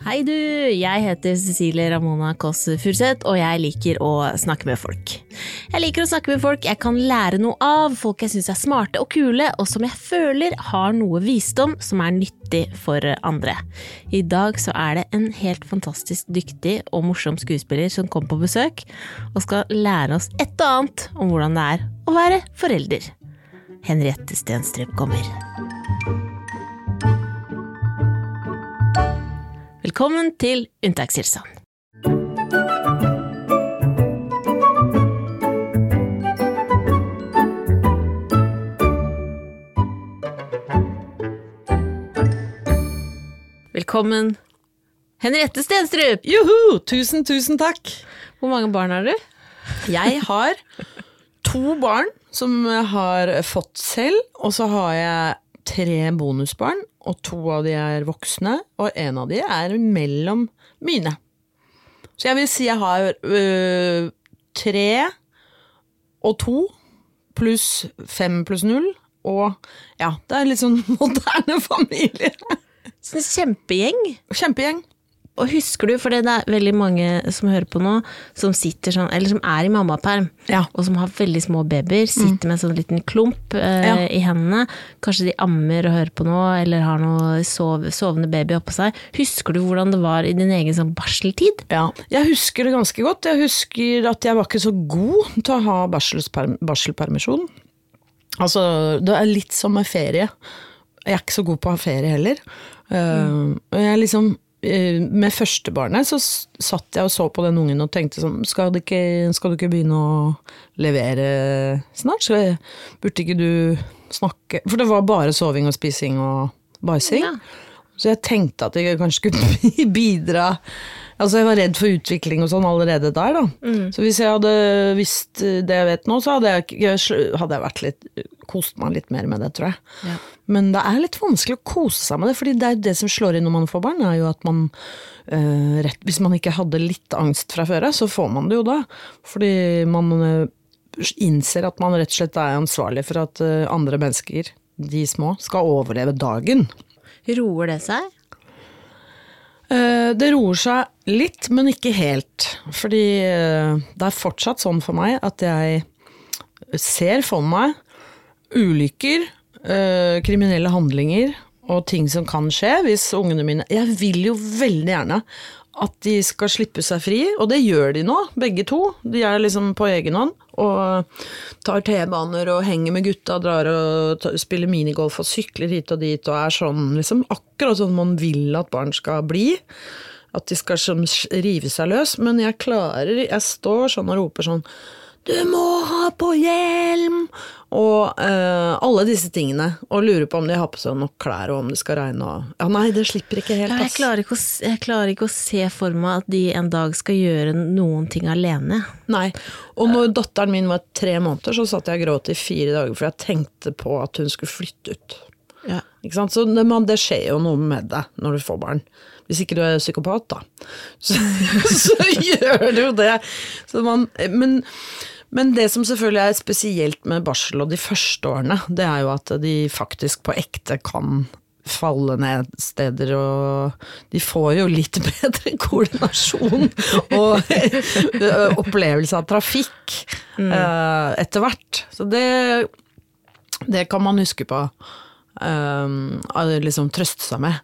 Hei du, jeg heter Cecilie Ramona Kåss Furuseth, og jeg liker å snakke med folk. Jeg liker å snakke med folk jeg kan lære noe av, folk jeg syns er smarte og kule, og som jeg føler har noe visdom som er nyttig for andre. I dag så er det en helt fantastisk dyktig og morsom skuespiller som kom på besøk, og skal lære oss et og annet om hvordan det er å være forelder. Henriette Stenstrup kommer. Velkommen til Unntakshilsen. Velkommen, Henriette Stenstrup! Juhu! Tusen, tusen takk. Hvor mange barn har du? Jeg har to barn som jeg har fått selv, og så har jeg tre bonusbarn, og to av de er voksne, og en av de er mellom mine. Så jeg vil si jeg har øh, tre og to pluss fem pluss null, og ja, det er litt sånn moderne familie. Sånn kjempegjeng. Kjempegjeng. Og husker du, for det er veldig mange som hører på nå, som sitter sånn, eller som er i mammaperm, Ja. og som har veldig små babyer, sitter med en sånn liten klump eh, Ja. i hendene. Kanskje de ammer og hører på nå, eller har noe sov, sovende baby oppå seg. Husker du hvordan det var i din egen sånn barseltid? Ja, jeg husker det ganske godt. Jeg husker at jeg var ikke så god til å ha barselpermisjon. Altså, det er litt som med ferie. Jeg er ikke så god på å ha ferie heller. Uh, og jeg liksom, uh, med førstebarnet så satt jeg og så på den ungen og tenkte sånn Skal, du, ikke, skal du ikke begynne å levere snart? Jeg- burde ikke du snakke For det var bare soving og spising og bæsjing. Ja. Så jeg tenkte at jeg kanskje skulle bidra Altså Jeg var redd for utvikling og sånn allerede der. da. Så hvis jeg hadde visst det jeg vet nå, så hadde jeg, ikke- hadde jeg vært litt, kost meg litt mer med det, tror jeg. Ja. Men det er litt vanskelig å kose seg med det, fordi det er det som slår inn når man får barn, er jo at man øh, rett, Hvis man ikke hadde litt angst fra før av, så får man det jo da. Fordi man øh, innser at man rett og slett er ansvarlig for at øh, andre mennesker, de små, skal overleve dagen. Roer det seg? Eh, Det roer seg litt, men ikke helt. Fordi eh, det er fortsatt sånn for meg at jeg ser for meg ulykker, eh, kriminelle handlinger og ting som kan skje hvis ungene mine Jeg vil jo veldig gjerne at de skal slippe seg fri, og det gjør de nå, begge to. De er liksom på egen hånd og tar T-baner og henger med gutta, drar og spiller minigolf og sykler hit og dit og er sånn liksom akkurat sånn man vil at barn skal bli. At de skal rive seg løs. Men jeg klarer Jeg står sånn og roper sånn Du må ha på hjelm! Og eh, alle disse tingene. Og lurer på om de har på seg nok klær, og om det skal regne og Ja, nei, det slipper ikke helt, ass. jeg, klarer ikke å, jeg klarer ikke å se for meg at de en dag skal gjøre noen ting alene. Nei. Og når datteren min var tre måneder, så satt jeg og gråt i fire dager, for jeg tenkte på at hun skulle flytte ut. Ja. Så det, man, det skjer jo noe med deg når du får barn. Hvis ikke du er psykopat, da. Så, så gjør du jo det. Så man, men, men det som selvfølgelig er spesielt med barsel og de første årene, det er jo at de faktisk på ekte kan falle ned steder, og de får jo litt bedre koordinasjon og opplevelse av trafikk eh, etter hvert. Så det, det kan man huske på. Um, liksom trøste seg med.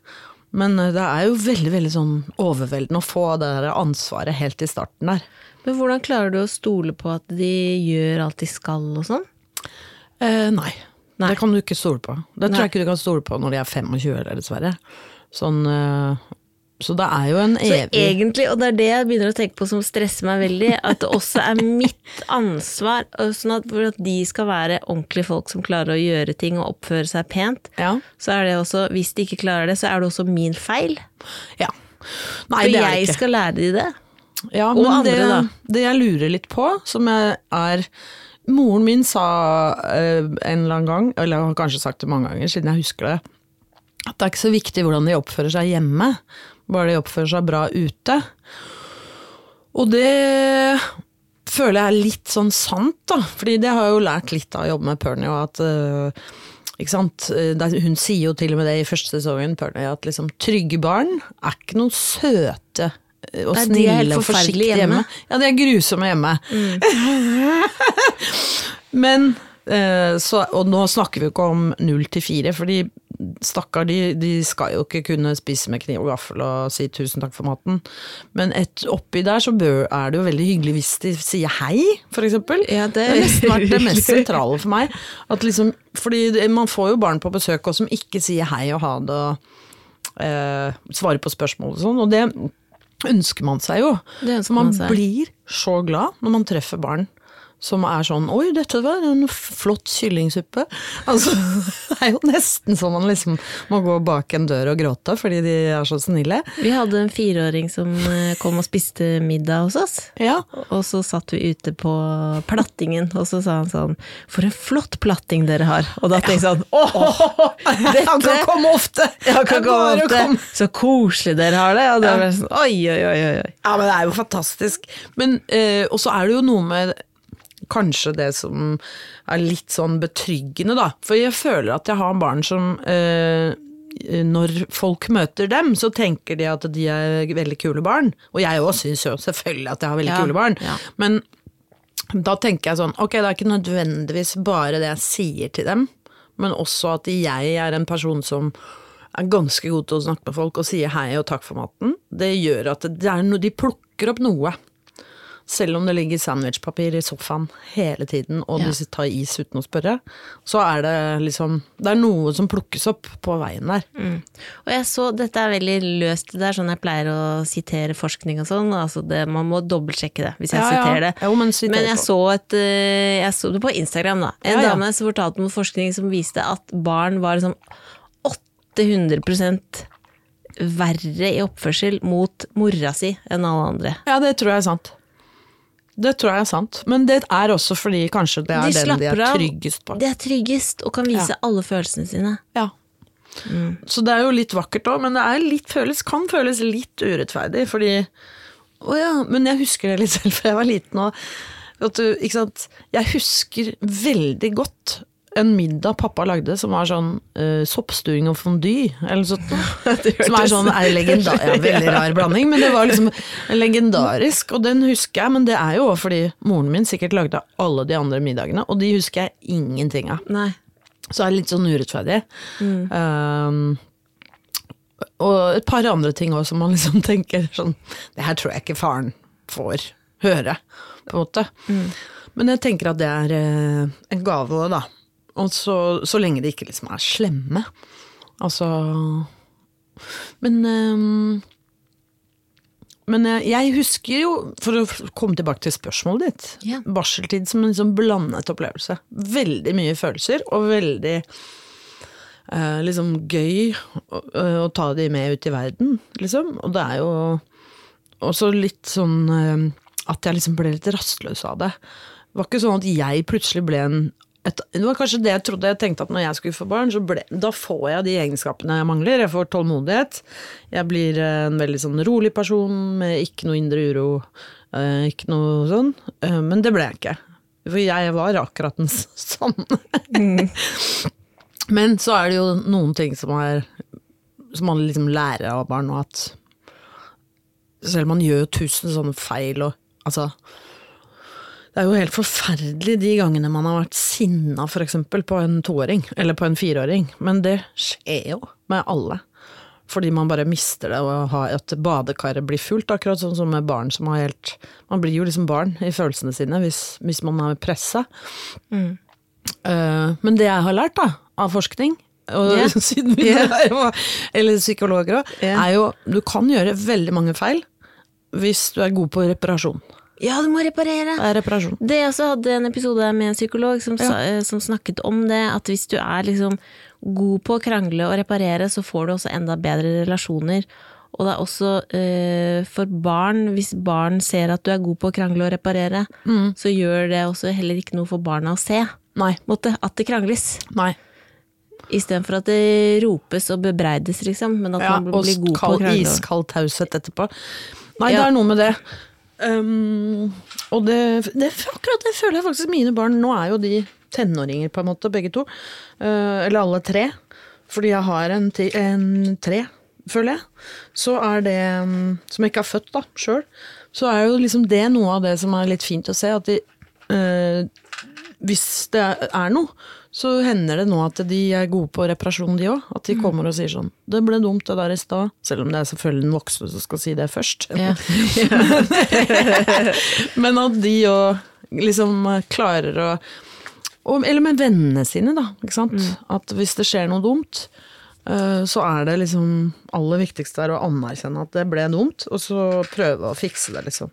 Men eh, det er jo veldig veldig sånn overveldende å få det der ansvaret helt i starten der. Men hvordan klarer du å stole på at de gjør alt de skal og sånn? Eh, nei. Nei. Det kan du ikke stole på. Det tror Nei. jeg ikke du kan stole på når de er 25 eller dessverre. Sånn, eh, så det er jo en evig Så egentlig, og det er det jeg begynner å tenke på som stresser meg veldig, at det også er mitt ansvar, sånn at for at de skal være ordentlige folk som klarer å gjøre ting og oppføre seg pent, Ja. så er det også, hvis de ikke klarer det, så er det også min feil. ja. Nei, For det er jeg ikke. skal lære de det. Ja, Og men andre, det, da. det jeg lurer litt på, som er Moren min sa eh, en eller annen gang, eller har kanskje sagt det mange ganger siden jeg husker det, at det er ikke så viktig hvordan de oppfører seg hjemme, bare de oppfører seg bra ute. Og det føler jeg er litt sånn sant, da. Fordi det har jeg jo lært litt av å jobbe med Pernie, og at, uh, ikke sant? Eh, Hun sier jo til og med det i første sesongen Pernie, at liksom, trygge barn er ikke noen søte eh, og Nei, er snille og forsiktige hjemme. hjemme. Mm. Ja, de er grusomme hjemme. Men uh, så, Og nå snakker vi jo ikke om null til fire, fordi stakkar, de, de skal jo ikke kunne spise med kniv og gaffel og si tusen takk for maten. Men et, oppi der så bør, er det jo veldig hyggelig hvis de sier hei, for eksempel. Ja, det har nesten vært det mest sentrale for meg. At liksom, fordi man får jo barn på besøk også som ikke sier hei og ha det og eh, svarer på spørsmål og sånn, og det ønsker man seg jo. Det ønsker man man seg. blir så glad når man treffer barn som er sånn Oi, dette var en flott kyllingsuppe. Altså, det er jo nesten sånn man liksom må gå bak en dør og gråte fordi de er så snille. Vi hadde en fireåring som eh, kom og spiste middag hos oss. Ja. Og så satt vi ute på plattingen, og så sa han sånn For en flott platting dere har. Og da tenkte jeg sånn Åh, Han kan komme ofte! Han kan komme komme. Så koselig dere har det. Og det var sånn, oi, oi, oi, oi. Ja, men det er jo fantastisk. Men eh, Og så er det jo noe med kanskje det som er litt sånn betryggende, da. For jeg føler at jeg har barn som eh, når folk møter dem, så tenker de at de er veldig kule barn. Og jeg òg syns jo selvfølgelig at jeg har veldig Ja, kule barn. ja. Men da tenker jeg sånn, ok, det er ikke nødvendigvis bare det jeg sier til dem, men også at jeg er en person som er ganske god til å snakke med folk og sier hei og takk for maten. Det gjør at det er no, de plukker opp noe. Selv om det ligger sandwichpapir i sofaen hele tiden, og Ja. du tar is uten å spørre, så er det liksom Det er noe som plukkes opp på veien der. Og jeg så, dette er veldig løst, det er sånn jeg pleier å sitere forskning og sånn, altså det, man må dobbeltsjekke det hvis jeg Ja, ja. siterer det. Jo, men siter men jeg så, et, eh, jeg så det på Instagram da, en Ja, ja. dame som fortalte om forskning som viste at barn var liksom 800% verre i oppførsel mot mora si enn alle andre. Ja, det tror jeg er sant. Det tror jeg er sant. Men det er også fordi kanskje det er De den de er tryggest på. De er tryggest og kan vise alle følelsene sine. Ja. Så det er jo litt vakkert òg, men det er litt føles, kan føles litt urettferdig, fordi Å ja, men jeg husker det litt selv, for jeg var liten og du? Jeg husker veldig godt en middag pappa lagde som var sånn uh, soppstuing og fondy, eller sånt. Som er sånn er legenda ja, veldig rar blanding, men det var liksom legendarisk, og den husker jeg. Men det er jo òg fordi moren min sikkert lagde alle de andre middagene, og de husker jeg ingenting av. Nei. Så er det litt sånn urettferdig. Um, og et par andre ting også som man liksom tenker sånn Det her tror jeg ikke faren får høre, på en måte. Men jeg tenker at det er eh, en gave òg, da. Og så, så lenge de ikke liksom er slemme. Altså Men um, men jeg, jeg husker jo, for å komme tilbake til spørsmålet ditt, yeah. barseltid som en liksom blandet opplevelse. Veldig mye følelser, og veldig eh, liksom gøy å, å ta de med ut i verden, liksom. Og det er jo også litt sånn eh, at jeg liksom ble litt rastløs av det. Det var ikke sånn at jeg plutselig ble en et, det var kanskje det jeg trodde. Jeg tenkte at når jeg skulle få barn, så ble, da får jeg de egenskapene jeg mangler. Jeg får tålmodighet. Jeg blir en veldig sånn rolig person med ikke noe indre uro. eh, ikke noe sånn. Eh, men det ble jeg ikke. For jeg var akkurat den samme. sånn. men så er det jo noen ting som er Som man liksom lærer av barn, og at selv om man gjør tusen sånne feil og altså det er jo helt forferdelig de gangene man har vært sinna eksempel på en toåring, eller på en fireåring, men det skjer jo med alle. Fordi man bare mister det og at badekaret blir fullt, akkurat sånn som med barn som har helt Man blir jo liksom barn i følelsene sine hvis, hvis man er pressa. Eh, men det jeg har lært da, av forskning, og yeah. siden vi yeah. er eller psykologer òg, yeah. er jo du kan gjøre veldig mange feil hvis du er god på reparasjon. Ja, du må reparere! Det er reparasjon. Det jeg også hadde en episode med en psykolog som, sa, eh, som snakket om det, at hvis du er liksom god på å krangle og reparere, så får du også enda bedre relasjoner. Og det er også eh, for barn, hvis barn ser at du er god på å krangle og reparere, så gjør det også heller ikke noe for barna å se. Nei. Måtte, at det krangles. Nei. Istedenfor at det ropes og bebreides, liksom. Men at Ja, man blir god på å krangle. krangle. iskald taushet etterpå. Nei, Ja. det er noe med det. Um, og det, det akkurat det føler jeg faktisk mine barn Nå er jo de tenåringer, på en måte, begge to. Uh, eller alle tre. Fordi jeg har en, ti, en tre, føler jeg. Så er det mm, Som jeg ikke har født, da, sjøl. Så er jo liksom det noe av det som er litt fint å se. At de uh, Hvis det er noe, så hender det nå at de er gode på reparasjon, de òg. At de kommer og sier sånn 'Det ble dumt, det der i stad'. Selv om det er selvfølgelig den voksne som skal si det først. Ja. Men at de òg liksom klarer å og, Eller med vennene sine, da. Ikke sant? At hvis det skjer noe dumt, eh, så er det liksom aller viktigste er å anerkjenne at det ble dumt, og så prøve å fikse det, liksom.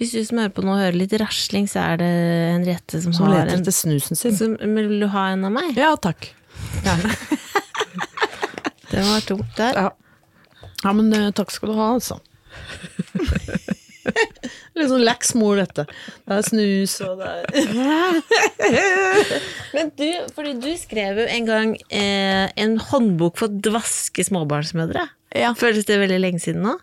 Hvis du som hører på nå hører litt rasling, så er det Henriette som, Som har leter en etter snusen sin. Som, Vil du ha en av meg? Ja, takk. Ja. Det var tungt der. Ja. ja, men eh, takk skal du ha, altså. Litt sånn lax mor, dette. Det er snus, og det er Men du, fordi du skrev jo en gang eh, en håndbok for dvaske småbarnsmødre. Ja. Føles det veldig lenge siden nå?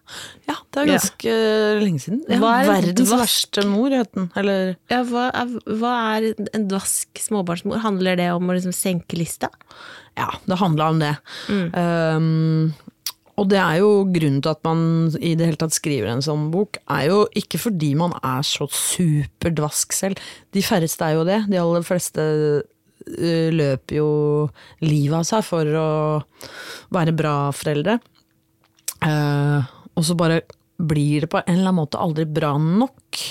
Ja, det er ganske lenge siden. Ja, Hva er en verdens verste mor, het den. Eller Ja, hva er, hva er en dvask småbarnsmor? Handler det om å liksom senke lista? Ja, det handla om det. Um, og det er jo grunnen til at man i det hele tatt skriver en sånn bok, er jo ikke fordi man er så superdvask selv. De færreste er jo det. De aller fleste uh, løper jo livet av seg for å være bra foreldre. Uh, og så bare blir det på en eller annen måte aldri bra nok.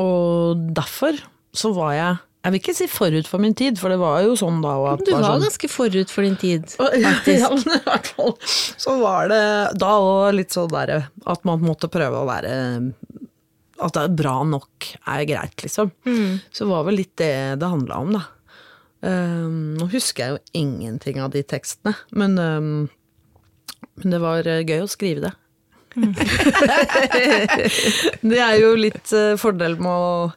Og derfor så var jeg Jeg vil ikke si forut for min tid, for det var jo sånn da at Du var sånn, ganske forut for din tid. ja, men i hvert fall så var det da òg litt sånn derre at man måtte prøve å være At det er bra nok er greit, liksom. Så var vel litt det det handla om, da. Um, nå husker jeg jo ingenting av de tekstene, men, um, men det var eh, gøy å skrive det. det er jo litt uh, fordel med å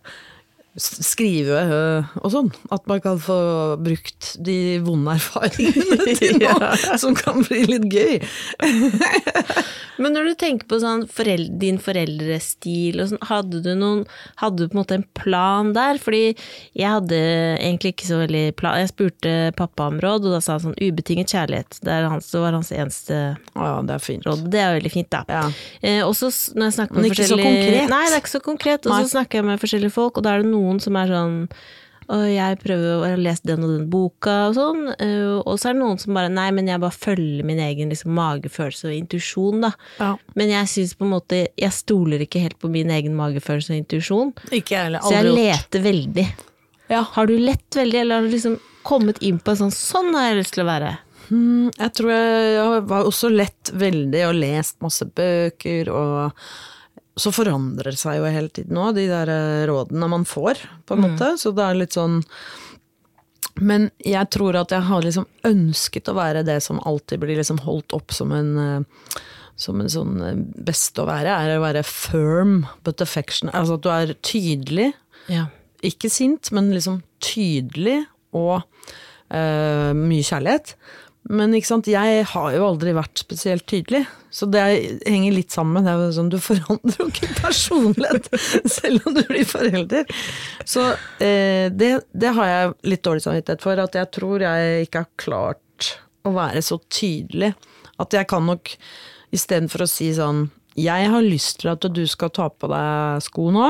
skrive øh, og sånn. At man kan få brukt de vonde erfaringene til noe som kan bli litt gøy. Men når du tenker på sånn foreldre, din foreldrestil og sånn, hadde du noen Hadde du på en måte en plan der? Fordi jeg hadde egentlig ikke så veldig plan. Jeg spurte pappa om råd, og da sa han sånn ubetinget kjærlighet. Det, hans, det var hans eneste ja, det er fint. råd. Det er veldig fint, da. Ja. Eh, og så når jeg snakker med Men ikke så konkret. Nei, det er ikke så konkret. Og så snakker jeg med forskjellige folk, og da er det noen som er sånn og jeg prøver å lese den og den boka og sånn, eh, og så er det noen som bare Nei, men jeg bare følger min egen liksom, magefølelse og intuisjon, da. Ja. Men jeg syns på en måte Jeg stoler ikke helt på min egen magefølelse og intuisjon, Ikke jeg heller. så jeg leter gjort. veldig. Ja. Har du lett veldig, eller har du liksom kommet inn på en sånn Sånn har jeg lyst til å være. Mm, jeg tror jeg, jeg var også lett veldig og lest masse bøker og så forandrer det seg jo hele tiden nå, de der eh, rådene man får, på en måte. Så det er litt sånn Men jeg tror at jeg har liksom ønsket å være det som alltid blir liksom holdt opp som en eh, som en sånn eh, beste å være, er å være firm but affection. Altså at du er tydelig, Ja. ikke sint, men liksom tydelig og uh, mye kjærlighet. Men jeg har jo aldri vært spesielt tydelig, så det henger litt sammen. Det er jo sånn, Du forandrer jo ikke personlighet selv om du blir forelder. Så eh, det, det har jeg litt dårlig samvittighet for, at jeg tror jeg ikke har klart å være så tydelig. At jeg kan nok istedenfor å si sånn Jeg har lyst til at du skal ta på deg sko nå.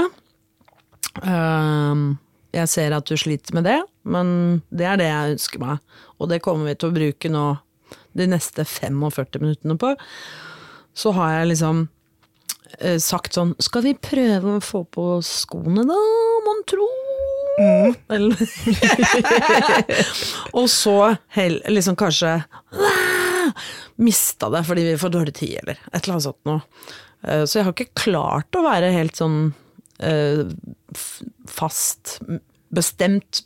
Ehm, jeg ser at du sliter med det, men det er det jeg ønsker meg. Og det kommer vi til å bruke nå de neste 45 minuttene på. Så har jeg liksom eh, sagt sånn Skal vi prøve å få på skoene, da, mon tro? Eller Og så hell, liksom kanskje Mista det fordi vi får dårlig tid, eller et eller annet sånt noe. Eh, Så jeg har ikke klart å være helt sånn eh, fast, bestemt,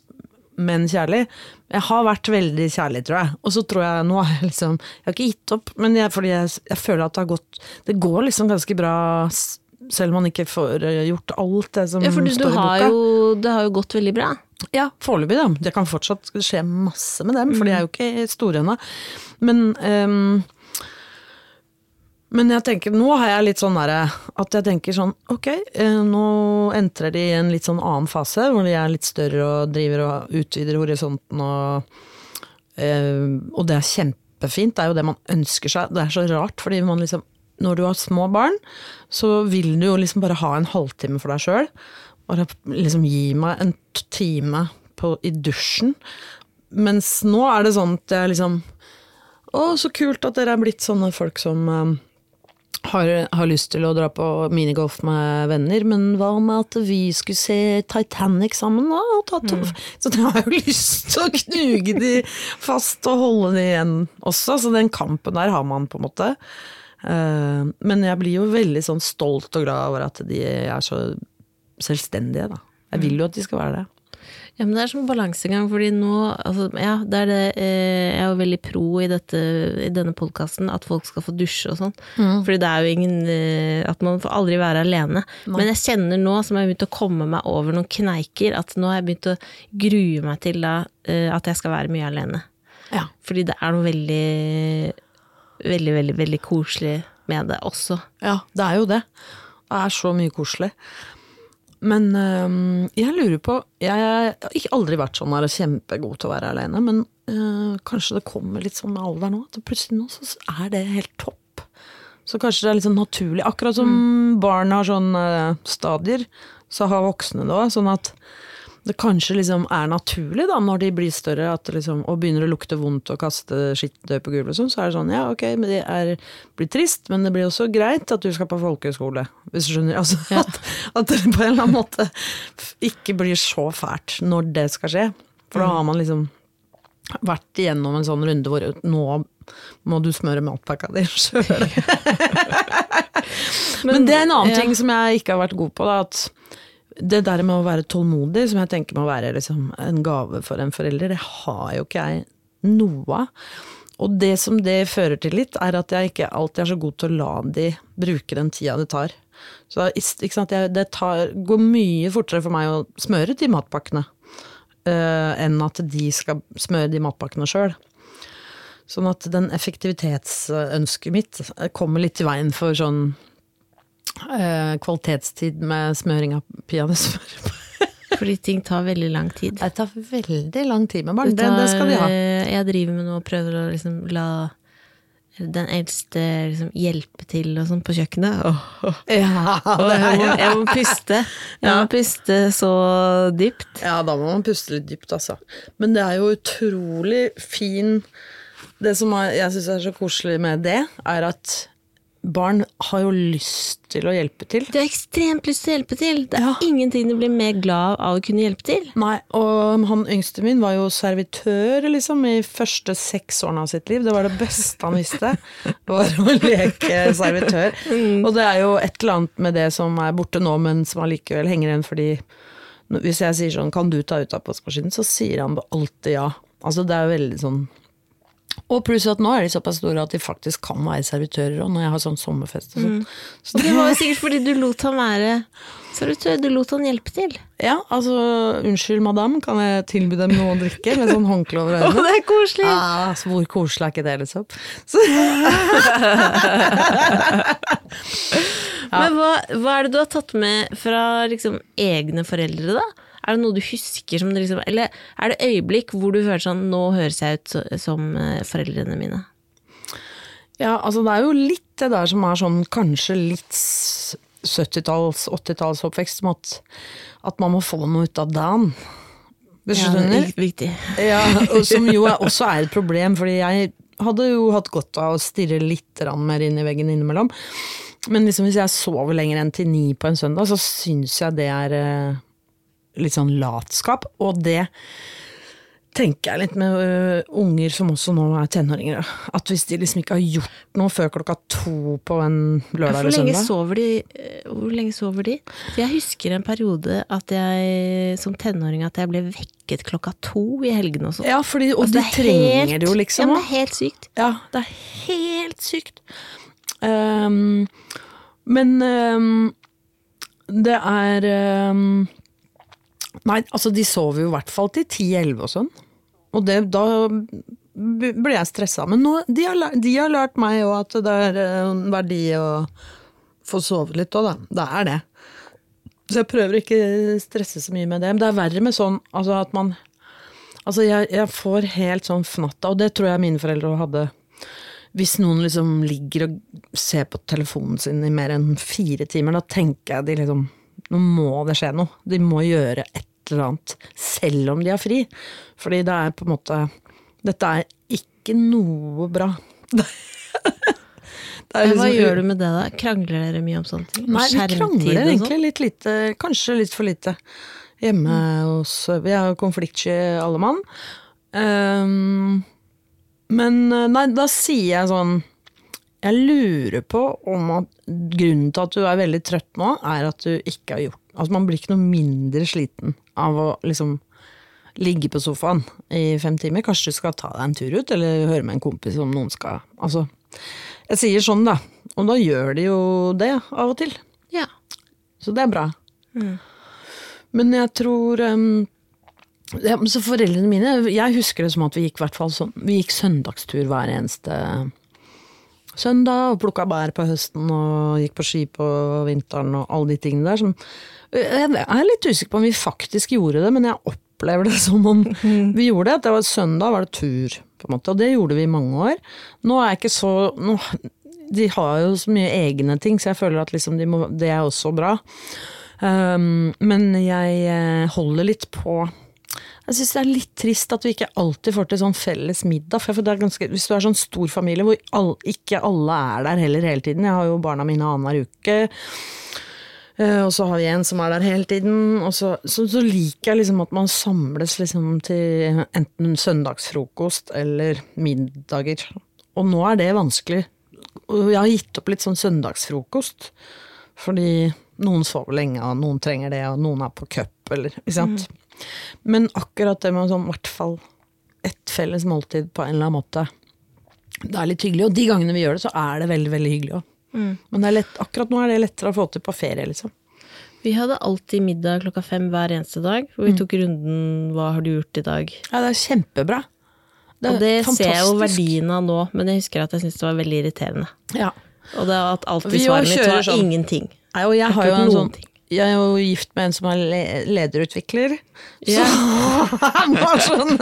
men kjærlig. Jeg har vært veldig kjærlig, tror jeg. Og så tror jeg nå har jeg liksom Jeg har ikke gitt opp, men jeg, fordi jeg, jeg føler at det har gått Det går liksom ganske bra, selv om man ikke får eh, gjort alt det som Ja, for du, står i boka. har jo Det har jo gått veldig bra. Ja, foreløpig, da. Det kan fortsatt skje masse med dem, for de er jo ikke store ennå. Men ehm, Men jeg tenker, nå har jeg litt sånn derre at jeg tenker sånn ok, eh, nå entrer de i en litt sånn annen fase, hvor de er litt større og driver og utvider horisonten og eh, Og det er kjempefint, det er jo det man ønsker seg. Det er så rart, fordi man liksom Når du har små barn, så vil du jo liksom bare ha en halvtime for deg sjøl. Bare liksom gi meg en time på, i dusjen. Mens nå er det sånn at jeg liksom Å, så kult at dere er blitt sånne folk som eh, har, har lyst til å dra på minigolf med venner, men hva med at vi skulle se Titanic sammen, da? To Så jeg har jo lyst til å knuge de fast og holde de igjen også, så den kampen der har man på en måte. Eh, men jeg blir jo veldig sånn stolt og glad over at de er så selvstendige, da. Jeg vil jo at de skal være det. Ja, men det er som balansegang, fordi nå altså, Ja, det er det eh, Jeg er jo veldig pro i, dette, i denne podkasten, at folk skal få dusje og sånn. Fordi det er jo ingen eh, At man får aldri være alene. Men jeg kjenner nå, som jeg har begynt å komme meg over noen kneiker, at nå har jeg begynt å grue meg til da, eh, at jeg skal være mye alene. Ja. Fordi det er noe veldig Veldig, veldig, veldig koselig med det også. Ja, det er jo det. Det er så mye koselig. Men øh, jeg lurer på Jeg har ikke aldri vært sånn her kjempegod til å være alene, men øh, kanskje det kommer litt sånn med alder nå, at plutselig nå så er det helt topp. Så kanskje det er litt sånn naturlig. Akkurat som barn har sånn øh, stadier, så har voksne det òg. Sånn at det kanskje liksom er naturlig da, når de blir større liksom, og begynner å lukte vondt og kaste skittentøy på gulvet, sånn, så er det sånn ja, ok, men det er, blir trist, men det blir også greit at du skal på folkehøyskole. Hvis du skjønner. Altså, at, at det på en eller annen måte ikke blir så fælt når det skal skje. For da har man liksom vært igjennom en sånn runde hvor nå må du smøre matpakka di sjøl. Men det er en annen ja. ting som jeg ikke har vært god på. Da, at det der med å være tålmodig, som jeg tenker må være liksom en gave for en forelder, det har jo ikke jeg noe av. Og det som det fører til litt, er at jeg ikke alltid er så god til å la de bruke den tida det tar. Så sant, det tar, går mye fortere for meg å smøre de matpakkene uh, enn at de skal smøre de matpakkene sjøl. Sånn at den effektivitetsønsket mitt kommer litt i veien for sånn kvalitetstid med smøring av peanøttsmør. Fordi ting tar veldig lang tid. Det tar veldig lang tid med barn, det, det skal de ha. eh, Jeg driver med noe og prøver å liksom la den eldste liksom hjelpe til og sånn på kjøkkenet. Åh, Ja, Og det jeg, må, jeg må puste. Jeg må puste så dypt. ja, da må man puste litt dypt, altså. Men det er jo utrolig fin Det som jeg syns er så koselig med det, er at barn har jo lyst til å hjelpe til. Du har ekstremt lyst til å hjelpe til. Det er Ja. ingenting du blir mer glad av å kunne hjelpe til. Nei, og han yngste min var jo servitør liksom i første seks årene av sitt liv. Det var det beste han visste, var å leke servitør. Og det er jo et eller annet med det som er borte nå, men som allikevel henger igjen fordi hvis jeg sier sånn 'kan du ta ut oppvaskmaskinen', så sier han alltid ja. Altså det er jo veldig sånn og pluss at nå er de såpass store at de faktisk kan være servitører òg, når jeg har sånn sommerfest og sånn. Så Og det var jo sikkert fordi du lot han være servitør. Du lot han hjelpe til. Ja, altså unnskyld madame, kan jeg tilby dem noe å drikke? Med sånn håndkle over øynene. det er koselig! Ja, så hvor koselig er ikke det, liksom? Så, Men hva, hva er det du har tatt med fra liksom, egne foreldre, da? Er det noe du husker som det liksom Eller er det øyeblikk hvor du føler sånn Nå høres jeg ut som eh, foreldrene mine. ja, altså det er jo litt det der som er sånn kanskje litt 70-talls, 80-talls oppvekst, som at, at man må få noe ut av dagen. Du Ja, skjønner? vik- viktig. Ja, og som jo er, også er et problem, fordi jeg hadde jo hatt godt av å stirre litt mer inn i veggen innimellom. Men liksom hvis jeg sover lenger enn til ni på en søndag, så syns jeg det er eh, litt sånn latskap. Og det tenker jeg litt med ø, unger som også nå er tenåringer. At hvis de liksom ikke har gjort noe før klokka to på en lørdag eller søndag sover de, eh, hvor lenge sover de? For jeg husker en periode at jeg som tenåring at jeg ble vekket klokka to i helgene og sånn. Ja, fordi, og Altså, de er trenger helt- det jo, liksom. Ja, men det er helt sykt. Ja, det er helt sykt. Um, men um, det er ehm, Nei, altså de sover jo i hvert fall til 10-11 og sånn. Og det, da ble jeg stressa. Men nå, de, har, lært- de har lært meg òg at det er eh, en verdi å få sove litt òg, da. Det er det. Så jeg prøver ikke å stresse så mye med det. Men det er verre med sånn altså at man Altså, jeg, jeg får helt sånn fnatta, og det tror jeg mine foreldre hadde. Hvis noen liksom ligger og ser på telefonen sin i mer enn fire timer, da tenker jeg de liksom Nå må det skje noe. De må gjøre et eller annet. Selv om de har fri. Fordi det er på en måte Dette er ikke noe bra. Er Hva liksom- gjør du med det, da? Krangler dere mye om sånne ting? Nei, vi krangler sånn? egentlig litt lite, kanskje litt for lite. Hjemme hos Vi er konfliktsky alle mann. Um, men eh, nei, da sier jeg sånn Jeg lurer på om at grunnen til at du er veldig trøtt nå, er at du ikke har gjort Altså man blir ikke noe mindre sliten av å liksom ligge på sofaen i fem timer. Kanskje du skal ta deg en tur ut, eller høre med en kompis om noen skal Altså, jeg sier sånn, da. Og da gjør de jo det av og til. Ja. Så det er bra. Men jeg tror um, ja, så Foreldrene mine, jeg husker det som at vi gikk, sånn, vi gikk søndagstur hver eneste søndag, og plukka bær på høsten og gikk på ski på vinteren og alle de tingene der. Som, jeg er litt usikker på om vi faktisk gjorde det, men jeg opplever det som om vi gjorde det. At det var søndag var det tur, på en måte, og det gjorde vi i mange år. Nå er jeg ikke så nå, De har jo så mye egne ting, så jeg føler at liksom de må, det er også bra. Um, men jeg eh, holder litt på Jeg syns det er litt trist at vi ikke alltid får til sånn felles middag. For det er ganske, hvis du er sånn stor familie hvor all, ikke alle er der heller hele tiden Jeg har jo barna mine annenhver uke. eh, Og så har vi en som er der hele tiden. Og så, så, så liker jeg liksom at man samles liksom til enten søndagsfrokost eller middager. Og nå er det vanskelig. Jeg har gitt opp litt sånn søndagsfrokost. Fordi noen sover lenge, og noen trenger det, og noen er på cup, eller ikke sant. Men akkurat det med sånn, i hvert fall et felles måltid på en eller annen måte, det er litt hyggelig. Og de gangene vi gjør det, så er det veldig, veldig hyggelig òg. Men det er lett, akkurat nå er det lettere å få til på ferie, liksom. Vi hadde alltid middag klokka fem hver eneste dag, hvor vi tok runden 'hva har du gjort i dag'? Ja, det er kjempebra. Det er og det ser jeg jo fantastisk. verdien av nå, men jeg husker at jeg syntes det var veldig irriterende. Ja. Og det at alltid svaret mitt var sånn. ingenting. Nei, og jeg, har har jo en sånn ting. Jeg er jo gift med en som er le lederutvikler. Ja. han, var sånn,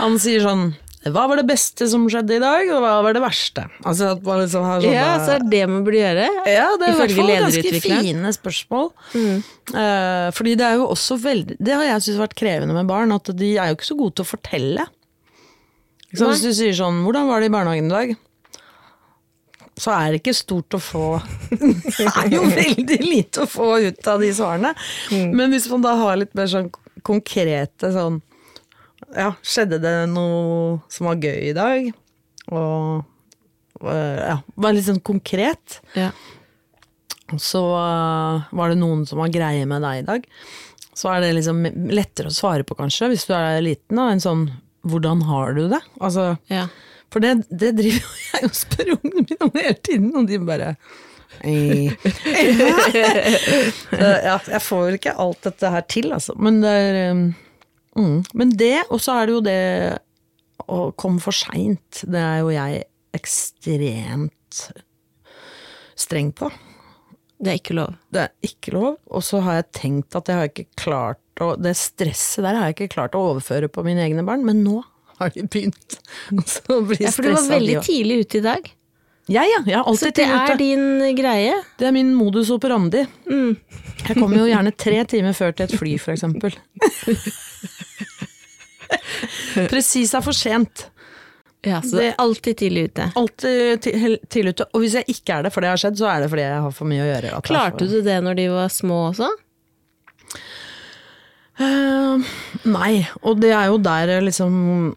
han sier sånn Hva var det beste som skjedde i dag, og hva var det verste? Altså liksom sånne, Ja, så er det det man burde gjøre. ja, det er i hvert fall ganske fine spørsmål. Eh, fordi det er jo også veldig Det har jeg syntes vært krevende med barn, at de er jo ikke så gode til å fortelle. Så. Hvis du sier sånn 'Hvordan var det i barnehagen i dag?' Så er det ikke stort å få Det er jo veldig lite å få ut av de svarene. Men hvis man da har litt mer sånn konkrete sånn Ja, skjedde det noe som var gøy i dag? Og øh, ja, bare litt sånn konkret. Ja. Så uh, var det noen som var greie med deg i dag. Så er det liksom lettere å svare på, kanskje, hvis du er liten. Da, en sånn 'hvordan har du det?' Altså, ja. For det, det driver jo jeg og spør ungene mine om hele tiden, og de bare. Så, ja, jeg får vel ikke alt dette her til, altså. Men det er mm. Men det, og så er det jo det å komme for seint. Det er jo jeg ekstremt streng på. Det er ikke lov. Det er ikke lov. Og så har jeg tenkt at jeg har ikke klart å Det stresset der har jeg ikke klart å overføre på mine egne barn, men nå har de begynt. å bli blir Ja, for du var veldig tidlig ute i dag. Ja, ja, jeg er Så det er ute. din greie. Det er min modus operandi. Mm. Jeg kommer jo gjerne tre timer før til et fly, for eksempel. Presis er for sent. Ja, så Det- alltid tidlig ute. Alltid tidlig ute. Og hvis jeg ikke er det, for det har skjedd, så er det fordi jeg har for mye å gjøre. Klarte for- du det når de var små også? Uh, nei, og det er jo der liksom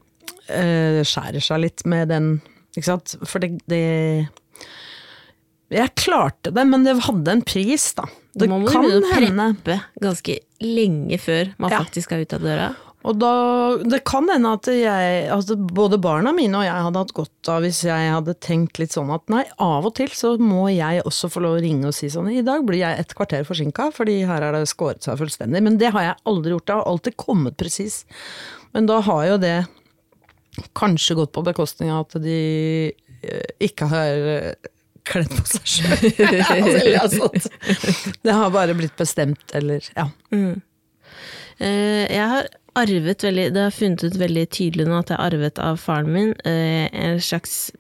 eh, skjærer seg litt med den, ikke sant. For det, det Jeg klarte det, men det hadde en pris, da. Det Man må kan hende preppe ganske lenge før man Ja. faktisk er ut av døra. Og da, det kan hende at jeg, altså både barna mine og jeg hadde hatt godt av hvis jeg hadde tenkt litt sånn at nei, av og til så må jeg også få lov å ringe og si sånn i dag blir jeg et kvarter forsinka, fordi her har det skåret seg fullstendig. Men det har jeg aldri gjort, det har alltid kommet presis. Men da har jo det kanskje gått på bekostning av at de eh, ikke har eh, kledd på seg sjøl. altså, det har bare blitt bestemt, eller ja. Mm. jeg har arvet veldig Det har funnet ut veldig tydelig nå at jeg har arvet av faren min eh, en slags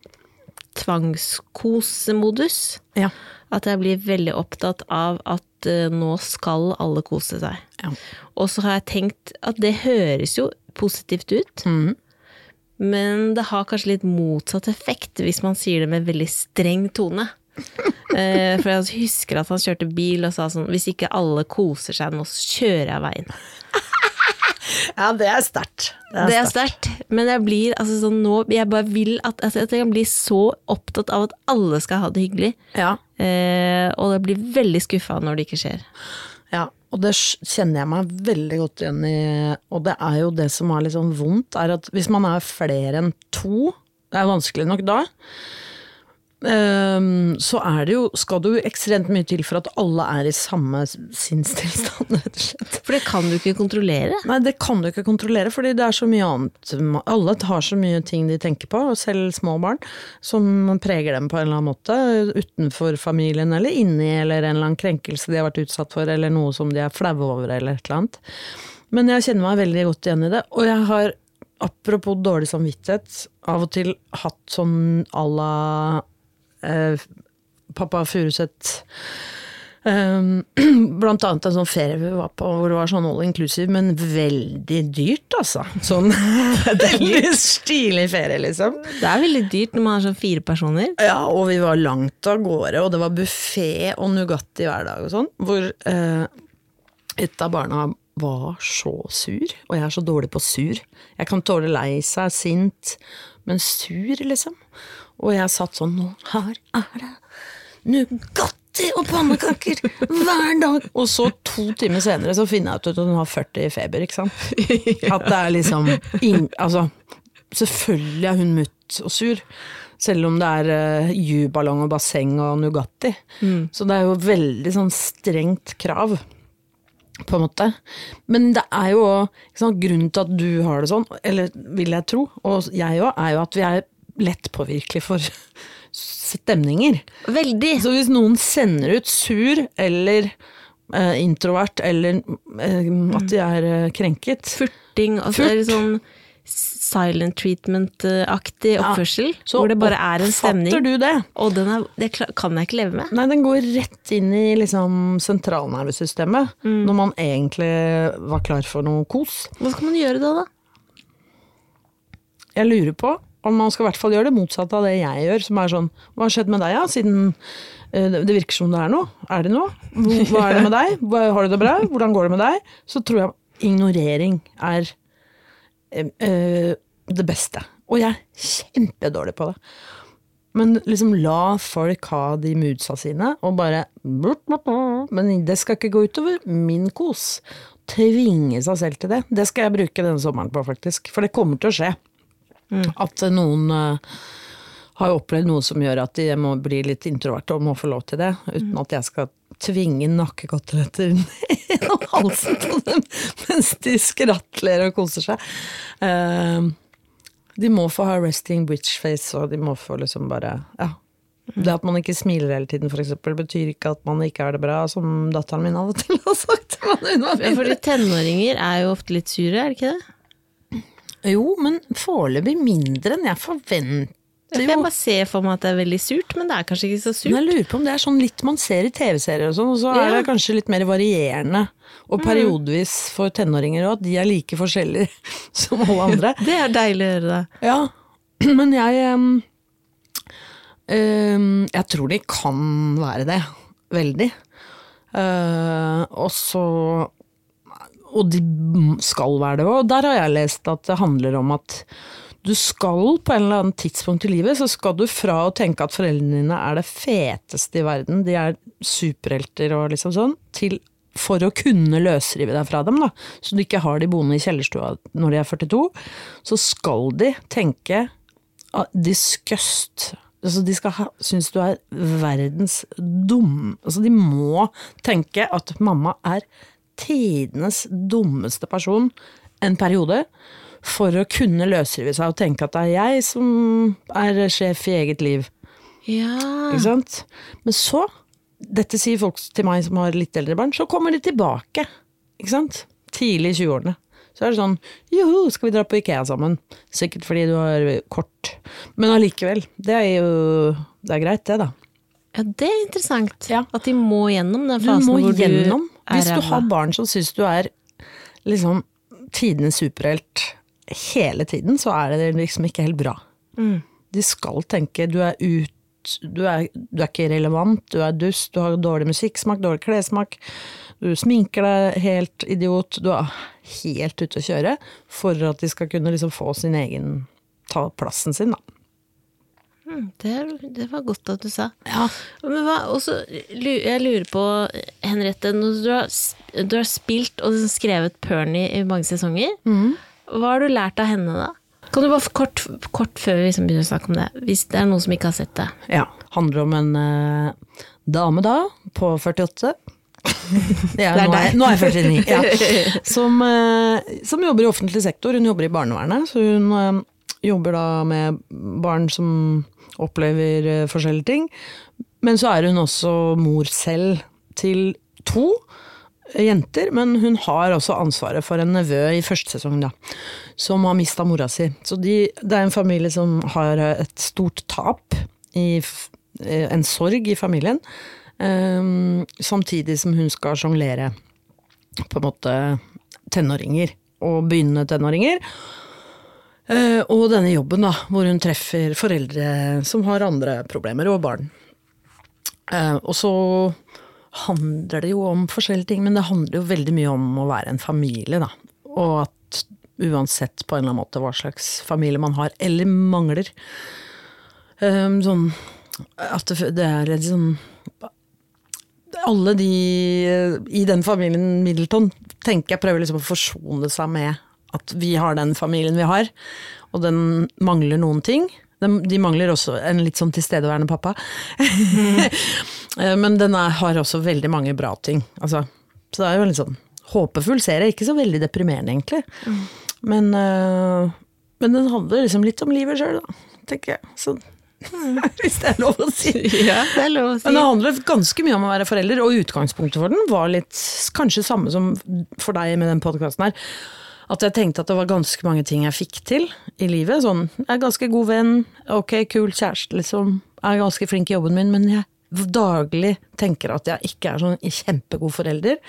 tvangskosemodus. ja. At jeg blir veldig opptatt av at eh, nå skal alle kose seg. Ja. Og så har jeg tenkt at det høres jo positivt ut, Mhm. Men det har kanskje litt motsatt effekt hvis man sier det med veldig streng tone. Eh, For jeg husker at han kjørte bil og sa sånn Hvis ikke alle koser seg nå, så kjører jeg veien. ja, det er sterkt. Det er sterkt, men jeg blir altså sånn nå Jeg bare vil at altså, Jeg kan bli så opptatt av at alle skal ha det hyggelig. Ja. Eh, og jeg blir veldig skuffa når det ikke skjer. Og det kjenner jeg meg veldig godt igjen i. Og det er jo det som er litt sånn vondt, er at hvis man er flere enn to, det er vanskelig nok da, så er det jo, skal det jo ekstremt mye til for at alle er i samme sinnstilstand, rett og slett. For det kan du ikke kontrollere. Nei, det kan du ikke kontrollere, fordi det er så mye annet. Alle har så mye ting de tenker på, selv små barn, som preger dem på en eller annen måte. Utenfor familien, eller inni, eller en eller annen krenkelse de har vært utsatt for, eller noe som de er flaue over, eller et eller annet. Men jeg kjenner meg veldig godt igjen i det, og jeg har, apropos dårlig samvittighet, av og til hatt sånn à la eh, pappa Furuseth Um, blant annet en sånn ferie vi var på hvor det var sånn all inclusive, men veldig dyrt, altså. Sånn veldig stilig ferie, liksom. Det er veldig dyrt når man er sånn fire personer. Ja, og vi var langt av gårde, og det var buffé og Nugatti hver dag og sånn. Hvor eh, et av barna var så sur, og jeg er så dårlig på sur. Jeg kan tåle lei seg, sint, men sur, liksom. Og jeg satt sånn Nå her er det Nugatti og pannekaker hver dag! Og så to timer senere så finner jeg ut at hun har 40 i feber, ikke sant. At det er liksom Altså, selvfølgelig er hun mutt og sur. Selv om det er uh, juballong og basseng og Nugatti. Så det er jo veldig sånn strengt krav på en måte. Men det er jo sant, grunnen til at du har det sånn, eller vil jeg tro, og jeg òg, er jo at vi er lettpåvirkelige for stemninger. Veldig. Så hvis noen sender ut sur eller eh, introvert, eller eh, at de er eh, krenket Furting, og så er det sånn silent treatment-aktig oppførsel. Ja, hvor det bare er en stemning. Du det? Og den er, det kan jeg ikke leve med. Nei, den går rett inn i liksom sentralnervesystemet, når man egentlig var klar for noe kos. Hva skal man gjøre da, da? Jeg lurer på om man skal i hvert fall gjøre det motsatte av det jeg gjør, som er sånn Hva har skjedd med deg, ja, siden eh, det virker som det er noe? Er det noe? Hva er det med deg? Har du det bra? Hvordan går det med deg? Så tror jeg ignorering er eh, det beste. Og jeg er kjempedårlig på det. Men liksom la folk ha de moodsa sine, og bare Men det skal ikke gå utover min kos. Tvinge seg selv til det. Det skal jeg bruke denne sommeren på, faktisk. For det kommer til å skje. At noen uh, har opplevd noe som gjør at de må bli litt introverte og må få lov til det, uten at jeg skal tvinge nakkekoteletter ned halsen på dem mens de skrattler og koser seg. Uh, de må få ha resting bitch face, og de må få liksom bare Ja. Det at man ikke smiler hele tiden, for eksempel, betyr ikke at man ikke har det bra, som datteren min av og til har sagt. Men, mindre. Fordi tenåringer er jo ofte litt sure, er det ikke det? Jo, men foreløpig mindre enn jeg forventer. For jo. jeg bare ser for meg at det er veldig surt, men det er kanskje ikke så Men surt. jeg lurer på om det er sånn litt man ser i TV-serier og sånn, og så er Ja. det kanskje litt mer varierende. Og periodevis for tenåringer òg, de er like forskjellige som alle andre. Det er deilig å høre det. Ja, men jeg um, Jeg tror de kan være det. Veldig. Uh, og så Og de skal være det. Og der har jeg lest at det handler om at du skal på en eller annen tidspunkt i livet, så skal du fra å tenke at foreldrene dine er det feteste i verden, de er superhelter og liksom sånn, til for å kunne løsrive deg fra dem, da, så du ikke har de boende i kjellerstua når de er 42, så skal de tenke disgust. Altså, de skal ha, synes du er verdens dum... Altså, de må tenke at mamma er tidenes dummeste person en periode, for å kunne løsrive seg og tenke at det er jeg som er sjef i eget liv. Ja. Ikke sant? Men så, dette sier folk til meg som har litt eldre barn, så kommer de tilbake. Ikke sant? Tidlig i 20-årene. Så er det sånn joho, skal vi dra på Ikea sammen? Sikkert fordi du har kort. Men allikevel. Det er jo Det er greit, det, da. ja, det er interessant. Ja. At de må gjennom den Du fasen må hvor gjennom. Hvis du har barn som syns du er liksom tidenes superhelt hele tiden, så er det liksom ikke helt bra. Mm. De skal tenke du er ut du er, du er ikke relevant, du er dust, du har dårlig musikksmak, dårlig klessmak. Du sminker deg helt idiot. Du er helt ute å kjøre for at de skal kunne liksom få sin egen Ta plassen sin, da. Det, det var godt at du sa. Men hva, også, jeg lurer på, Henriette, når du har, du har spilt og skrevet Pernie i mange sesonger, hva har du lært av henne da? Kan du bare kort, kort før vi liksom begynner å snakke om det, hvis det er noen som ikke har sett det? Ja. Handler om en eh, dame da, på 48. Ja, er nå, er, nå er jeg 49. Ja. Som, eh, som jobber i offentlig sektor. Hun jobber i barnevernet. Så hun eh, jobber da med barn som opplever eh, forskjellige ting. Men så er hun også mor selv til to jenter, men hun har også ansvaret for en nevø i første sesong, da, som har mista mora si. Så de, det er en familie som har et stort tap, i, eh, en sorg i familien, um, samtidig som hun skal sjonglere på en måte tenåringer, og begynnende tenåringer. Eh, og denne jobben, da, hvor hun treffer foreldre som har andre problemer, og barn. Eh, og så handler det jo om forskjellige ting, men det handler jo veldig mye om å være en familie, da. Og at uansett på en eller annen måte hva slags familie man har, eller mangler eh, Sånn at det, er litt sånn Alle de i den familien Middleton tenker jeg prøver liksom å forsone seg med at vi har den familien vi har, og den mangler noen ting. De, de mangler også en litt sånn tilstedeværende pappa. Eh, Men den er, har også veldig mange bra ting. Altså, så det er jo en litt sånn håpefull serie. Ikke så veldig deprimerende, egentlig. Men, øh, men den handler liksom litt om livet sjøl, da, tenker jeg. Så, hvis det er lov å si. Ja, det er lov å si. Men det handler ganske mye om å være forelder, og utgangspunktet for den var litt kanskje samme som for deg med den podkasten her. At jeg tenkte at det var ganske mange ting jeg fikk til i livet. Sånn, jeg er ganske god venn, ok, kul kjæreste, liksom. Jeg er ganske flink i jobben min, men jeg daglig tenker at jeg ikke er sånn kjempegod forelder.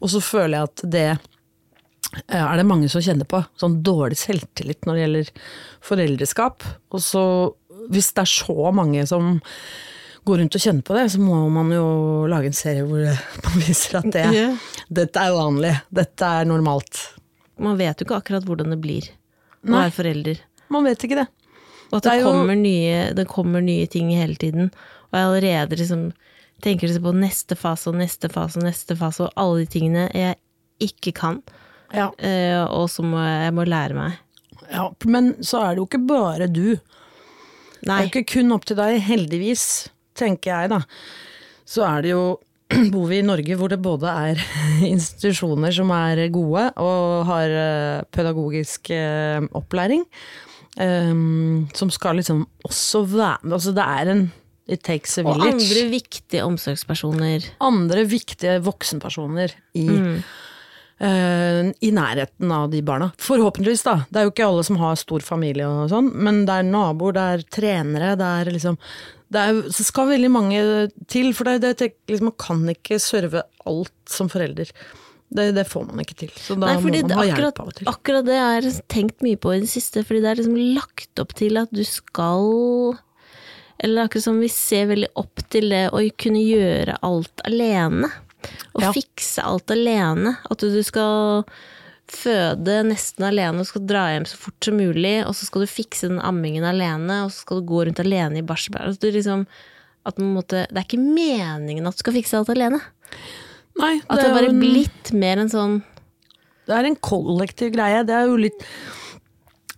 Og så føler jeg at det eh, er det mange som kjenner på. Sånn dårlig selvtillit når det gjelder foreldreskap. Og så, hvis det er så mange som går rundt og kjenner på det, så må man jo lage en serie hvor man viser at det, yeah. dette er vanlig. Dette er normalt. Man vet jo ikke akkurat hvordan det blir å Nei. være forelder. Man vet ikke det. Og at Det det, kommer jo- nye, det kommer nye ting hele tiden. Og jeg allerede liksom tenker liksom på neste fase og neste fase og neste fase, og alle de tingene jeg ikke kan, Ja. eh, og som jeg må lære meg. ja, Men så er det jo ikke bare du. Det er jo ikke kun opp til deg, heldigvis, tenker jeg da. Så er det jo bor vi i Norge hvor det både er institusjoner som er gode og har eh, pedagogisk eh, opplæring, eh, som skal liksom også være med. Altså det er en It takes a village. Og andre viktige omsorgspersoner. andre viktige voksenpersoner i, eh, i nærheten av de barna. Forhåpentligvis, da. Det er jo ikke alle som har stor familie og sånn, men det er naboer, det er trenere, det er liksom det, er, så skal veldig mange til, for det, det, liksom, man kan ikke serve alt som forelder. Det, det får man ikke til. Så da Nei, må man ha akkurat, hjelp av og til. akkurat det har jeg tenkt mye på i det siste, fordi det er liksom lagt opp til at du skal Eller akkurat som vi ser veldig opp til det å kunne gjøre alt alene. Og Ja. fikse alt alene. At du skal føde nesten alene og skal dra hjem så fort som mulig, og så skal du fikse den ammingen alene, og så skal du gå rundt alene i barselbær. Altså, du liksom, det er ikke meningen at du skal fikse alt alene. Nei, At det er bare en- blitt mer en sånn Det er en kollektiv greie. Det er jo litt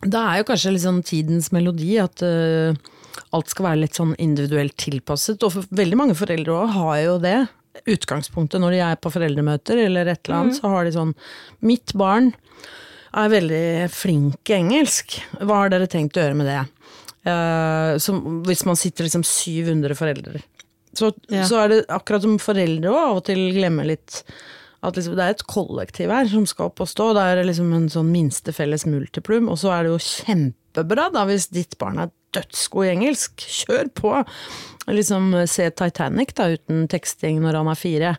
Det er jo kanskje litt sånn tidens melodi at uh, alt skal være litt sånn individuelt tilpasset. Og veldig mange foreldre òg har jo det. Utgangspunktet når de er på foreldremøter eller et eller annet, så har de sånn Mitt barn er veldig flink i engelsk. Hva har dere tenkt å gjøre med det? Uh, som, hvis man sitter liksom 700 foreldre. Så, Ja. så er det akkurat som foreldre òg av og til glemmer litt at liksom, det er et kollektiv her som skal opp og stå. Det er liksom en sånn minste felles multiplum. Og så er det jo kjempebra da hvis ditt barn er dødsgod i engelsk. Kjør på! Liksom Se Titanic da uten teksting når han er fire.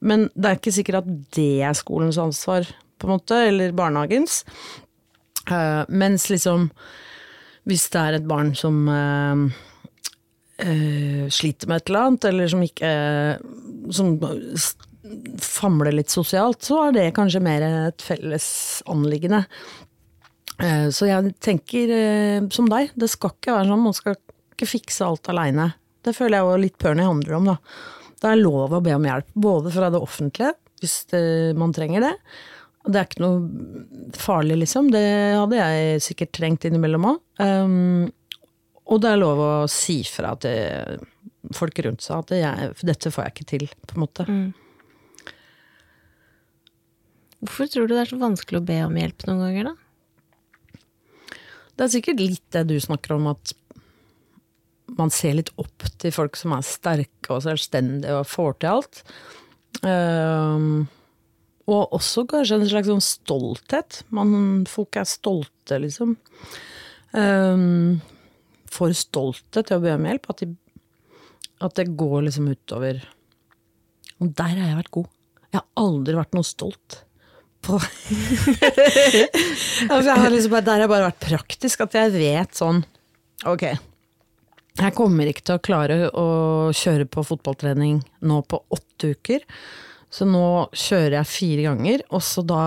Men det er ikke sikkert at det er skolens ansvar, på en måte, eller barnehagens. Uh, mens liksom hvis det er et barn som uh, uh, sliter med et eller annet, eller som ikke Som famler litt sosialt, så er det kanskje mer et felles anliggende. Så jeg tenker som deg, det skal ikke være sånn, man skal ikke fikse alt aleine. Det føler jeg jo litt Pernie handler om, da. Det er lov å be om hjelp, både fra det offentlige, hvis det, man trenger det. Og det er ikke noe farlig, liksom. Det hadde jeg sikkert trengt innimellom òg. Um, og det er lov å si fra til folk rundt seg at jeg, dette får jeg ikke til, på en måte. Hvorfor tror du det er så vanskelig å be om hjelp noen ganger, da? Det er sikkert litt det du snakker om, at man ser litt opp til folk som er sterke og selvstendige og får til alt. Um, og også kanskje en slags sånn stolthet. Man, folk er stolte, liksom. Um, for stolte til å be om hjelp. At, de, at det går liksom utover Og der har jeg vært god. Jeg har aldri vært noe stolt. Altså, jeg har liksom der har jeg bare vært praktisk, at jeg vet sånn Ok, jeg kommer ikke til å klare å kjøre på fotballtrening nå på åtte uker. Så nå kjører jeg fire ganger, og så da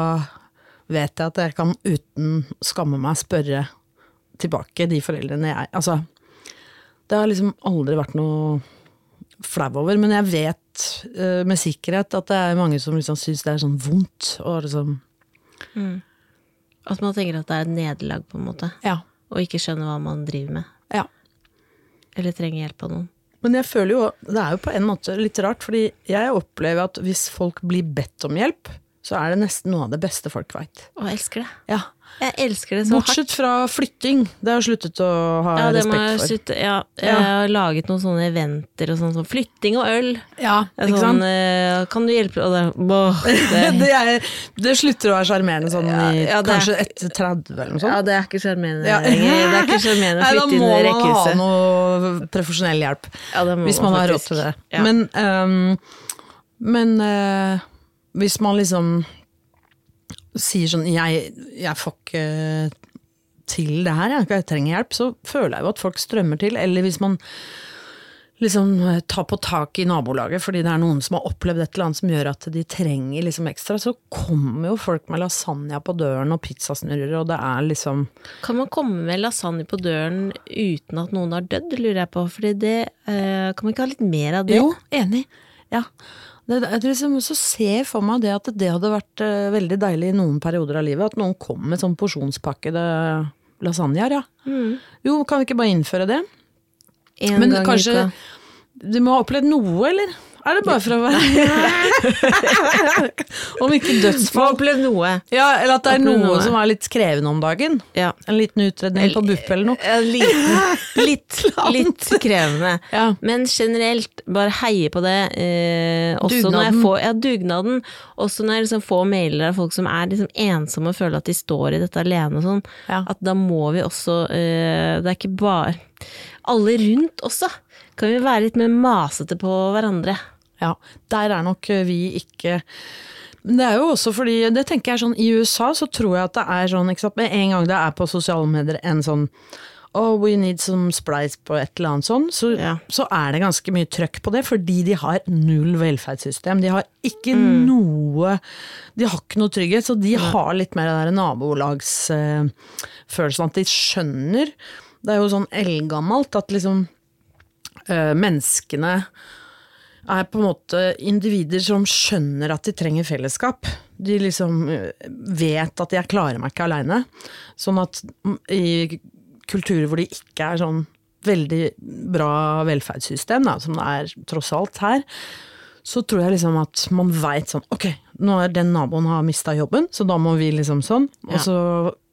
vet jeg at jeg kan uten skamme meg spørre tilbake de foreldrene jeg Altså, det har liksom aldri vært noe flau over, men jeg vet uh, med sikkerhet at det er mange som liksom syns det er sånn vondt. Og liksom At man tenker at det er et nederlag, på en måte, Ja. og ikke skjønner hva man driver med. Eller trenger hjelp av noen. Men jeg føler jo, det er jo på en måte litt rart, fordi jeg opplever at hvis folk blir bedt om hjelp, så er det nesten noe av det beste folk veit. Jeg elsker det. Ja. Jeg elsker det så hardt. Bortsett fra flytting, det har jeg sluttet å ha Ja, det respekt for. slutte. Ja, jeg har laget noen sånne eventer og sånn, sånn flytting og øl. Ja, ikke sånn, sant? eh, kan du hjelpe og det, boh, det, Det, er, det slutter å være sjarmerende sånn i Ja, det er- kanskje etter 30 eller noe sånt. Ja, det er ikke sjarmerende Ja. lenger. Det er ikke sjarmerende å Nei, da flytte Da må man ha noe profesjonell hjelp. Ja, det Hvis man har råd til det. Men, um, men eh, hvis man liksom sier sånn jeg, jeg får ikke til det her, jeg, jeg trenger hjelp, så føler jeg jo at folk strømmer til. Eller hvis man liksom eh, tar på tak i nabolaget fordi det er noen som har opplevd et eller annet som gjør at de trenger liksom ekstra, så kommer jo folk med lasagne på døren og pizzasnurrer, og det er liksom Kan man komme med lasagne på døren uten at noen har dødd, lurer jeg på. for det eh, Kan man ikke ha litt mer av det? Jo, enig. Ja. Det, det liksom, så ser jeg for meg det at det hadde vært eh, veldig deilig i noen perioder av livet, at noen kom med sånn porsjonspakkede lasagner, ja. Jo, kan vi ikke bare innføre det? En Men kanskje. Du må ha opplevd noe, eller? Er det bare for å være Om ikke Få dødsfall. opplevd noe. Ja, eller at det er noe noe. som er litt krevende om dagen. Ja. En liten utredning på BUP eller noe. Liten, litt, litt krevende. Ja. Men generelt, bare heie på det. Eh, også når jeg Dugnaden. får, ja, dugnaden. Også når jeg liksom får mailer av folk som er liksom ensomme og føler at de står i dette alene og sånn. Ja. At da må vi også eh, Det er ikke bare Alle rundt også. Kan vi være litt mer masete på hverandre? Ja, der er nok vi ikke Men det er jo også fordi, det tenker jeg sånn, i USA så tror jeg at det er sånn, ikke sant, med en gang det er på sosiale medier en sånn Oh, we need some splice på et eller annet sånn, så, Ja. så er det ganske mye trøkk på det, fordi de har null velferdssystem. De har ikke noe De har ikke noe trygghet, så de har litt mer den nabolagsfølelsen. nabolagsfølelsen, at de skjønner Det er jo sånn eldgammelt at liksom uh, menneskene er på en måte individer som skjønner at de trenger fellesskap. De liksom eh, vet at jeg klarer meg ikke aleine. Sånn at mm, i kulturer hvor det ikke er sånn veldig bra velferdssystem, da, som det er tross alt her, så tror jeg liksom at man veit sånn Ok, nå er den naboen har mista jobben, så da må vi liksom sånn. Og Ja. så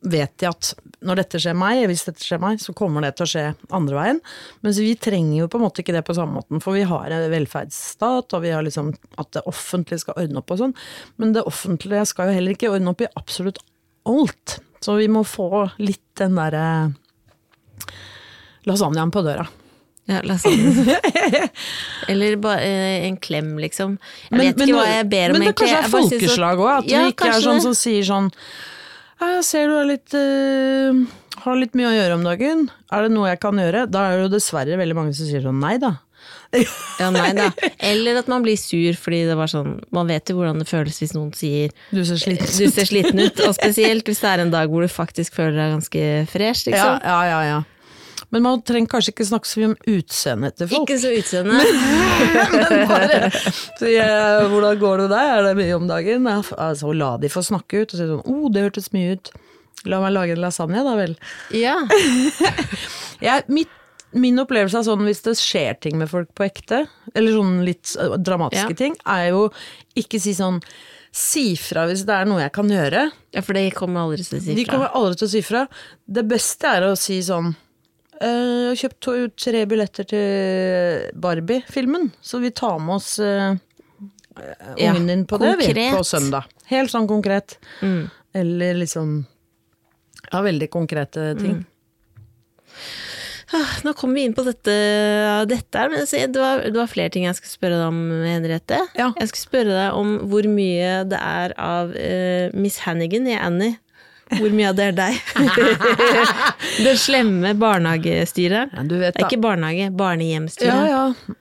vet de at når dette skjer meg, hvis dette skjer meg, så kommer det til å skje andre veien. Mens vi trenger jo på en måte ikke det på samme måten, for vi har en velferdsstat, og vi har liksom at det offentlige skal ordne opp og sånn. Men det offentlige skal jo heller ikke ordne opp i absolutt alt. Så vi må få litt den derre lasagnaen på døra. Ja, lasagne. Eller bare eh, en klem, liksom. Jeg vet ikke hva jeg ber om, men det egentlig. kanskje er Jeg bare synes at- folkeslag òg, at Ja, vi ikke er sånn det. som sier sånn «Ja, Jeg ser du er litt uh, har litt mye å gjøre om dagen. Er det noe jeg kan gjøre? Da er det jo dessverre veldig mange som sier sånn nei da. Ja, nei da. Eller at man blir sur fordi det var sånn Man vet jo hvordan det føles hvis noen sier Du ser sliten du ser sliten ut, og spesielt hvis det er en dag hvor du faktisk føler deg ganske fresh, Ja, liksom. ja, ja, ja. Men man trenger kanskje ikke snakke så mye om utseendet til folk. Ikke så utseende. Bare så eh, 'hvordan går det deg, er det mye om dagen?' Altså, la de få snakke ut og si sånn 'å, det hørtes mye ut'. La meg lage en lasagne, da vel. Ja. Jeg, mitt, min opplevelse av sånn hvis det skjer ting med folk på ekte, eller sånn litt øh, dramatiske Ja. ting, er jo ikke si sånn Si fra hvis det er noe jeg kan gjøre. ja, for det kommer aldri til å si fra. De kommer aldri til å si fra. Det beste er å si sånn «Eh, Jeg kjøpt to, tre billetter til Barbie-filmen, så vi tar med oss eh, Ja, ungen din på det vi, på søndag. Helt sånn konkret. Mm. Eller liksom Ja, veldig konkrete ting. Ah, Nå kommer vi inn på dette, dette her, men det var, det var flere ting jeg skulle spørre deg om, Henriette. Ja. Jeg skulle spørre deg om hvor mye det er av uh, Miss Hannigan i Annie. Hvor mye av det er deg? det slemme barnehagestyret. Ja, du vet Det er ikke barnehage, barnehjemstyret. Ja, ja.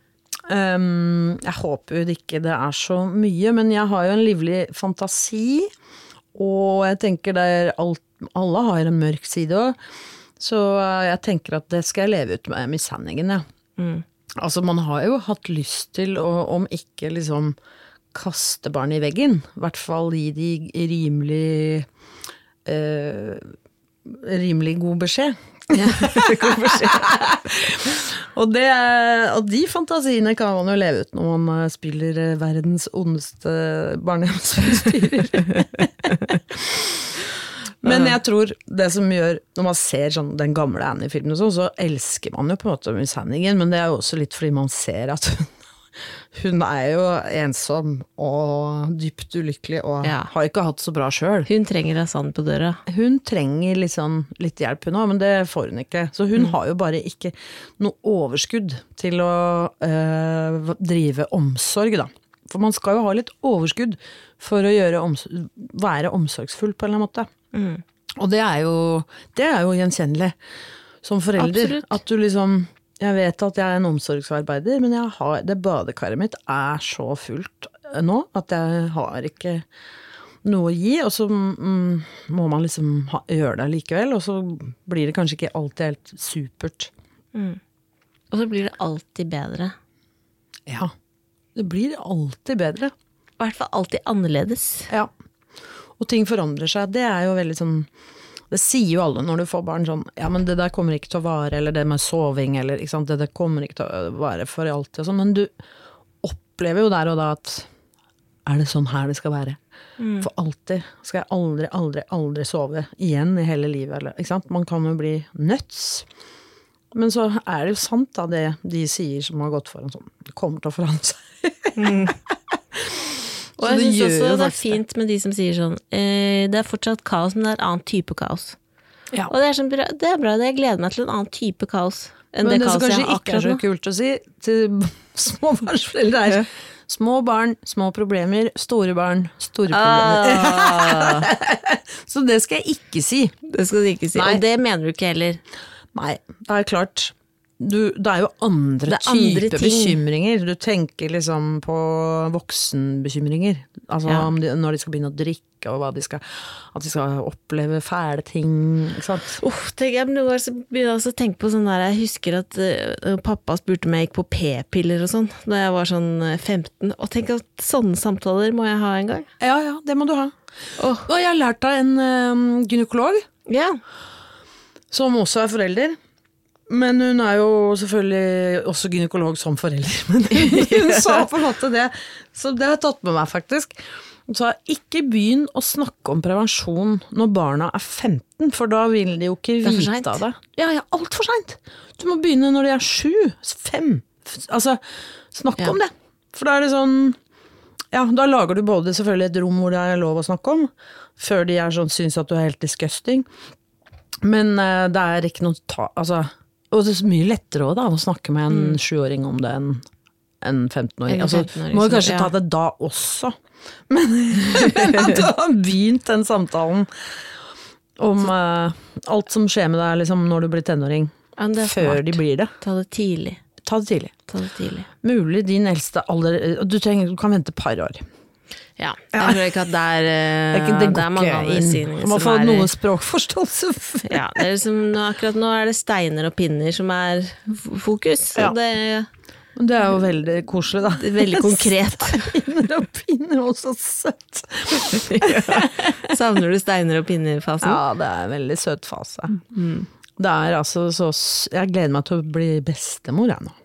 Um, jeg håper jo ikke det er så mye, men jeg har jo en livlig fantasi. Og jeg tenker det er alt, alle har en mørk side òg. Så jeg tenker at det skal jeg leve ut med mishandlingen, ja. Mm. Altså, man har jo hatt lyst til å, om ikke liksom kaste barn i veggen, i hvert fall gi de rimelig eh, rimelig god beskjed. og, det, og de fantasiene kan man jo leve ut når man eh, spiller eh, verdens ondeste barnehjemsbestyrer. Men jeg tror det som gjør Når man ser sånn, den gamle Annie-filmen, og sånn, så elsker man jo på en måte Miss Hannigan, men det er jo også litt fordi man ser at hun, hun er jo ensom og dypt ulykkelig og Ja. har ikke hatt så bra sjøl. Hun trenger lasagne på døra. Hun trenger liksom litt hjelp hun òg, men det får hun ikke. Så hun har jo bare ikke noe overskudd til å øh, drive omsorg, da. For man skal jo ha litt overskudd for å gjøre oms være omsorgsfull på en eller annen måte. Mm. Og det er jo, det er jo gjenkjennelig som forelder. Absolutt. At du liksom Jeg vet at jeg er en omsorgsarbeider, men jeg har, det badekaret mitt er så fullt nå at jeg har ikke noe å gi, og så mm, må man liksom ha, gjøre det likevel, og så blir det kanskje ikke alltid helt supert. Og så blir det alltid bedre. Ja. Det blir alltid bedre. I hvert fall alltid annerledes. Ja. Og ting forandrer seg. Det er jo veldig sånn Det sier jo alle når du får barn sånn Ja, men det der kommer ikke til å vare, eller det med soving, eller ikke sant, det der kommer ikke til å vare for alltid og sånn. Men du opplever jo der og da at Er det sånn her det skal være? For alltid skal jeg aldri, aldri, aldri sove igjen i hele livet, eller ikke sant. Man kan jo bli nuts. Men så er det jo sant, da, det de sier som har gått foran sånn. Det kommer til å forandre seg. Og jeg syns også det er fint med de som sier sånn eh, Det er fortsatt kaos, men det er en annen type kaos. Ja. Og det er, sånn, det er bra, det jeg gleder meg til en annen type kaos enn Men det det som kaoset jeg kanskje ikke er så kult å si til småbarnsforeldre, er små barn, små problemer, store barn, store problemer. Ah, Så det skal jeg ikke si. det skal du ikke si. Nei. Og det mener du ikke heller. Nei, det er klart. Du, det er jo andre er typer andre bekymringer. Du tenker liksom på voksenbekymringer. Altså Ja. om de, når de skal begynne å drikke, og de skal, at de skal oppleve fæle ting. Ikke sant? Uff, tenk, jeg begynner også å tenke på sånn der Jeg husker at uh, pappa spurte om jeg gikk på p-piller og sånn da jeg var sånn eh, 15. Og tenk at sånne samtaler må jeg ha en gang. Ja ja, det må du ha. Oh. Og jeg har lært av en øhm, gynekolog. Ja. Som også er forelder. Men hun er jo selvfølgelig også gynekolog som forelder. Men hun sa på en måte det, så det har jeg tatt med meg, faktisk. Så ikke begynn å snakke om prevensjon når barna er 15, for da vil de jo ikke vite av det. Ja, ja, altfor seint! Du må begynne når de er sju, fem. Altså, snakk Ja. om det. For da er det sånn Ja, da lager du både selvfølgelig et rom hvor det er lov å snakke om, før de er sånn syns at du er helt disgusting. Men uh, det er ikke noe ta... Altså, og det er mye lettere også, da, å snakke med en sjuåring om det enn en 15-åring. Altså, 15-åring må jo kanskje ja. ta det da også. Men, men at du har begynt den samtalen om uh, alt som skjer med deg liksom, når du blir tenåring, før de blir det. Ta det tidlig. Ta det tidlig. Ta det tidlig. Mulig din eldste alder Du, trenger, du kan vente et par år. Ja, jeg tror ikke at det er, eh, Det er, ikke, det det er mange inn. siden Du må er noe språkforståelse. ja, det er liksom, Akkurat nå er det steiner og pinner som er fokus. Ja. Det Det er jo veldig koselig, da. veldig konkret. Steiner og pinner, å så søtt. Savner du steiner og pinner-fasen? Ja, det er en veldig søt fase. Mm. Det er altså så Jeg gleder meg til å bli bestemor, jeg nå.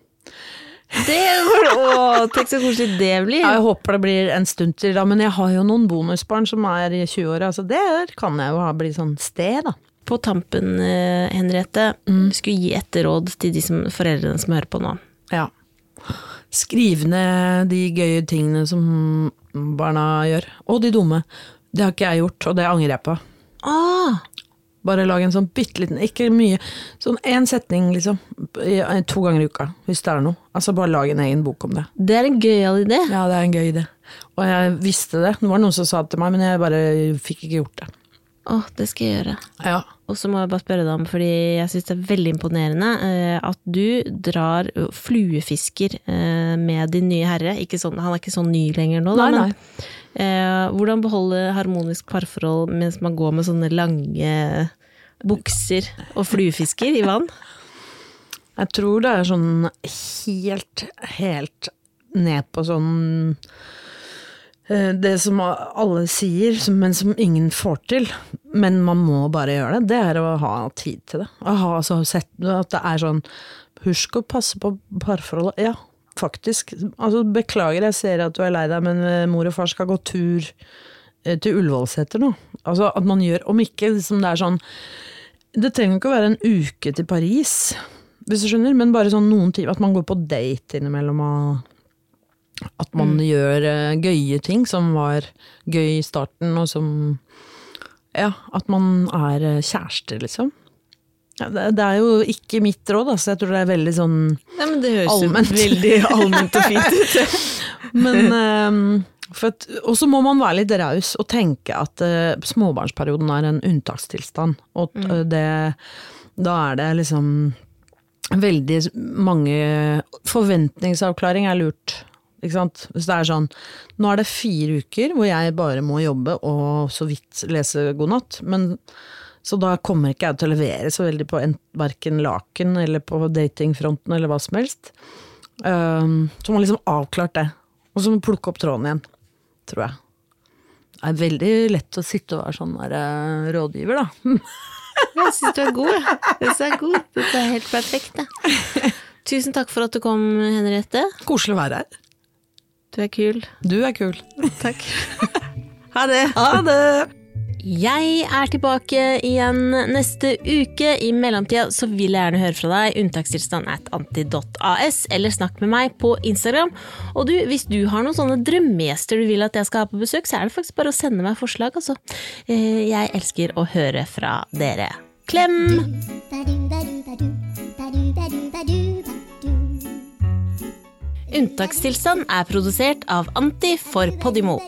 Det Å, tenk så koselig det blir. Jeg håper det blir en stund til, da, men jeg har jo noen bonusbarn som er i 20-åra, så der kan jeg jo ha bli sånn sted, da. På tampen, eh, Henriette, Mm. skulle gi et råd til de som, foreldrene som hører på nå. Ja. Skriv ned de gøye tingene som barna gjør, og de dumme. Det har ikke jeg gjort, og det angrer jeg på. Ah, Bare lag en sånn bitte liten, ikke mye, sånn én setning, liksom. To ganger i uka, hvis det er noe. Altså bare lag en egen bok om det. det er en gøyal idé. Ja, det er en gøy idé. Og jeg visste det. Det var noen som sa det til meg, men jeg bare fikk ikke gjort det. Å, det skal jeg gjøre. Ja. Og så må jeg bare spørre deg om, fordi jeg syns det er veldig imponerende eh, at du drar fluefisker eh, med din nye herre. Sånn, han er ikke sånn ny lenger nå, da, Nei, men eh, hvordan beholde harmonisk parforhold mens man går med sånne lange bukser og fluefisker i vann? Jeg tror det er sånn helt, helt ned på sånn eh, Det som alle sier, men som ingen får til, men man må bare gjøre det, det er å ha tid til det. Å ha altså, sett at det er sånn Husk å passe på parforholdet. Ja, faktisk. Altså, beklager, jeg ser at du er lei deg, men eh, mor og far skal gå tur eh, til Ullevålseter nå. Altså at man gjør, om ikke liksom det er sånn Det trenger ikke å være en uke til Paris, hvis du skjønner, men bare sånn noen timer. At man går på date innimellom og at man gjør eh, gøye ting som var gøy i starten, og som Ja, at man er kjærester, liksom. Ja, det, er jo ikke mitt råd, altså. Jeg tror det er veldig sånn Nei, men det høres Allment. veldig allment og fint ut. Men um, Og så må man være litt raus og tenke at uh, småbarnsperioden er en unntakstilstand. Og at, eh, det, da er det liksom veldig mange Forventningsavklaring er lurt. Ikke sant? Hvis det er sånn Nå er det fire uker hvor jeg bare må jobbe og så vidt lese god natt. Men, så da kommer ikke jeg til å levere så veldig på en, verken laken eller på datingfronten eller hva som helst. Um, så må man liksom avklart det. Og så må man plukke opp tråden igjen, tror jeg. Det er veldig lett å sitte og være sånn der, uh, rådgiver, da. Jeg syns du er god, jeg. Jeg du er god. Dette er helt perfekt, det. Tusen takk for at du kom, Henriette. Koselig å være her. Du er kul. Du er kul. Takk. Ha det. Ha det! Jeg er tilbake igjen neste uke. I mellomtida så vil jeg gjerne høre fra deg. Unntakstilstand at anti.as, eller snakk med meg på Instagram. Og du, hvis du har noen sånne drømmegjester du vil at jeg skal ha på besøk, så er det faktisk bare å sende meg forslag, altså. Eh, Jeg elsker å høre fra dere. Klem! Unntakstilstand er produsert av Anti for Podimo.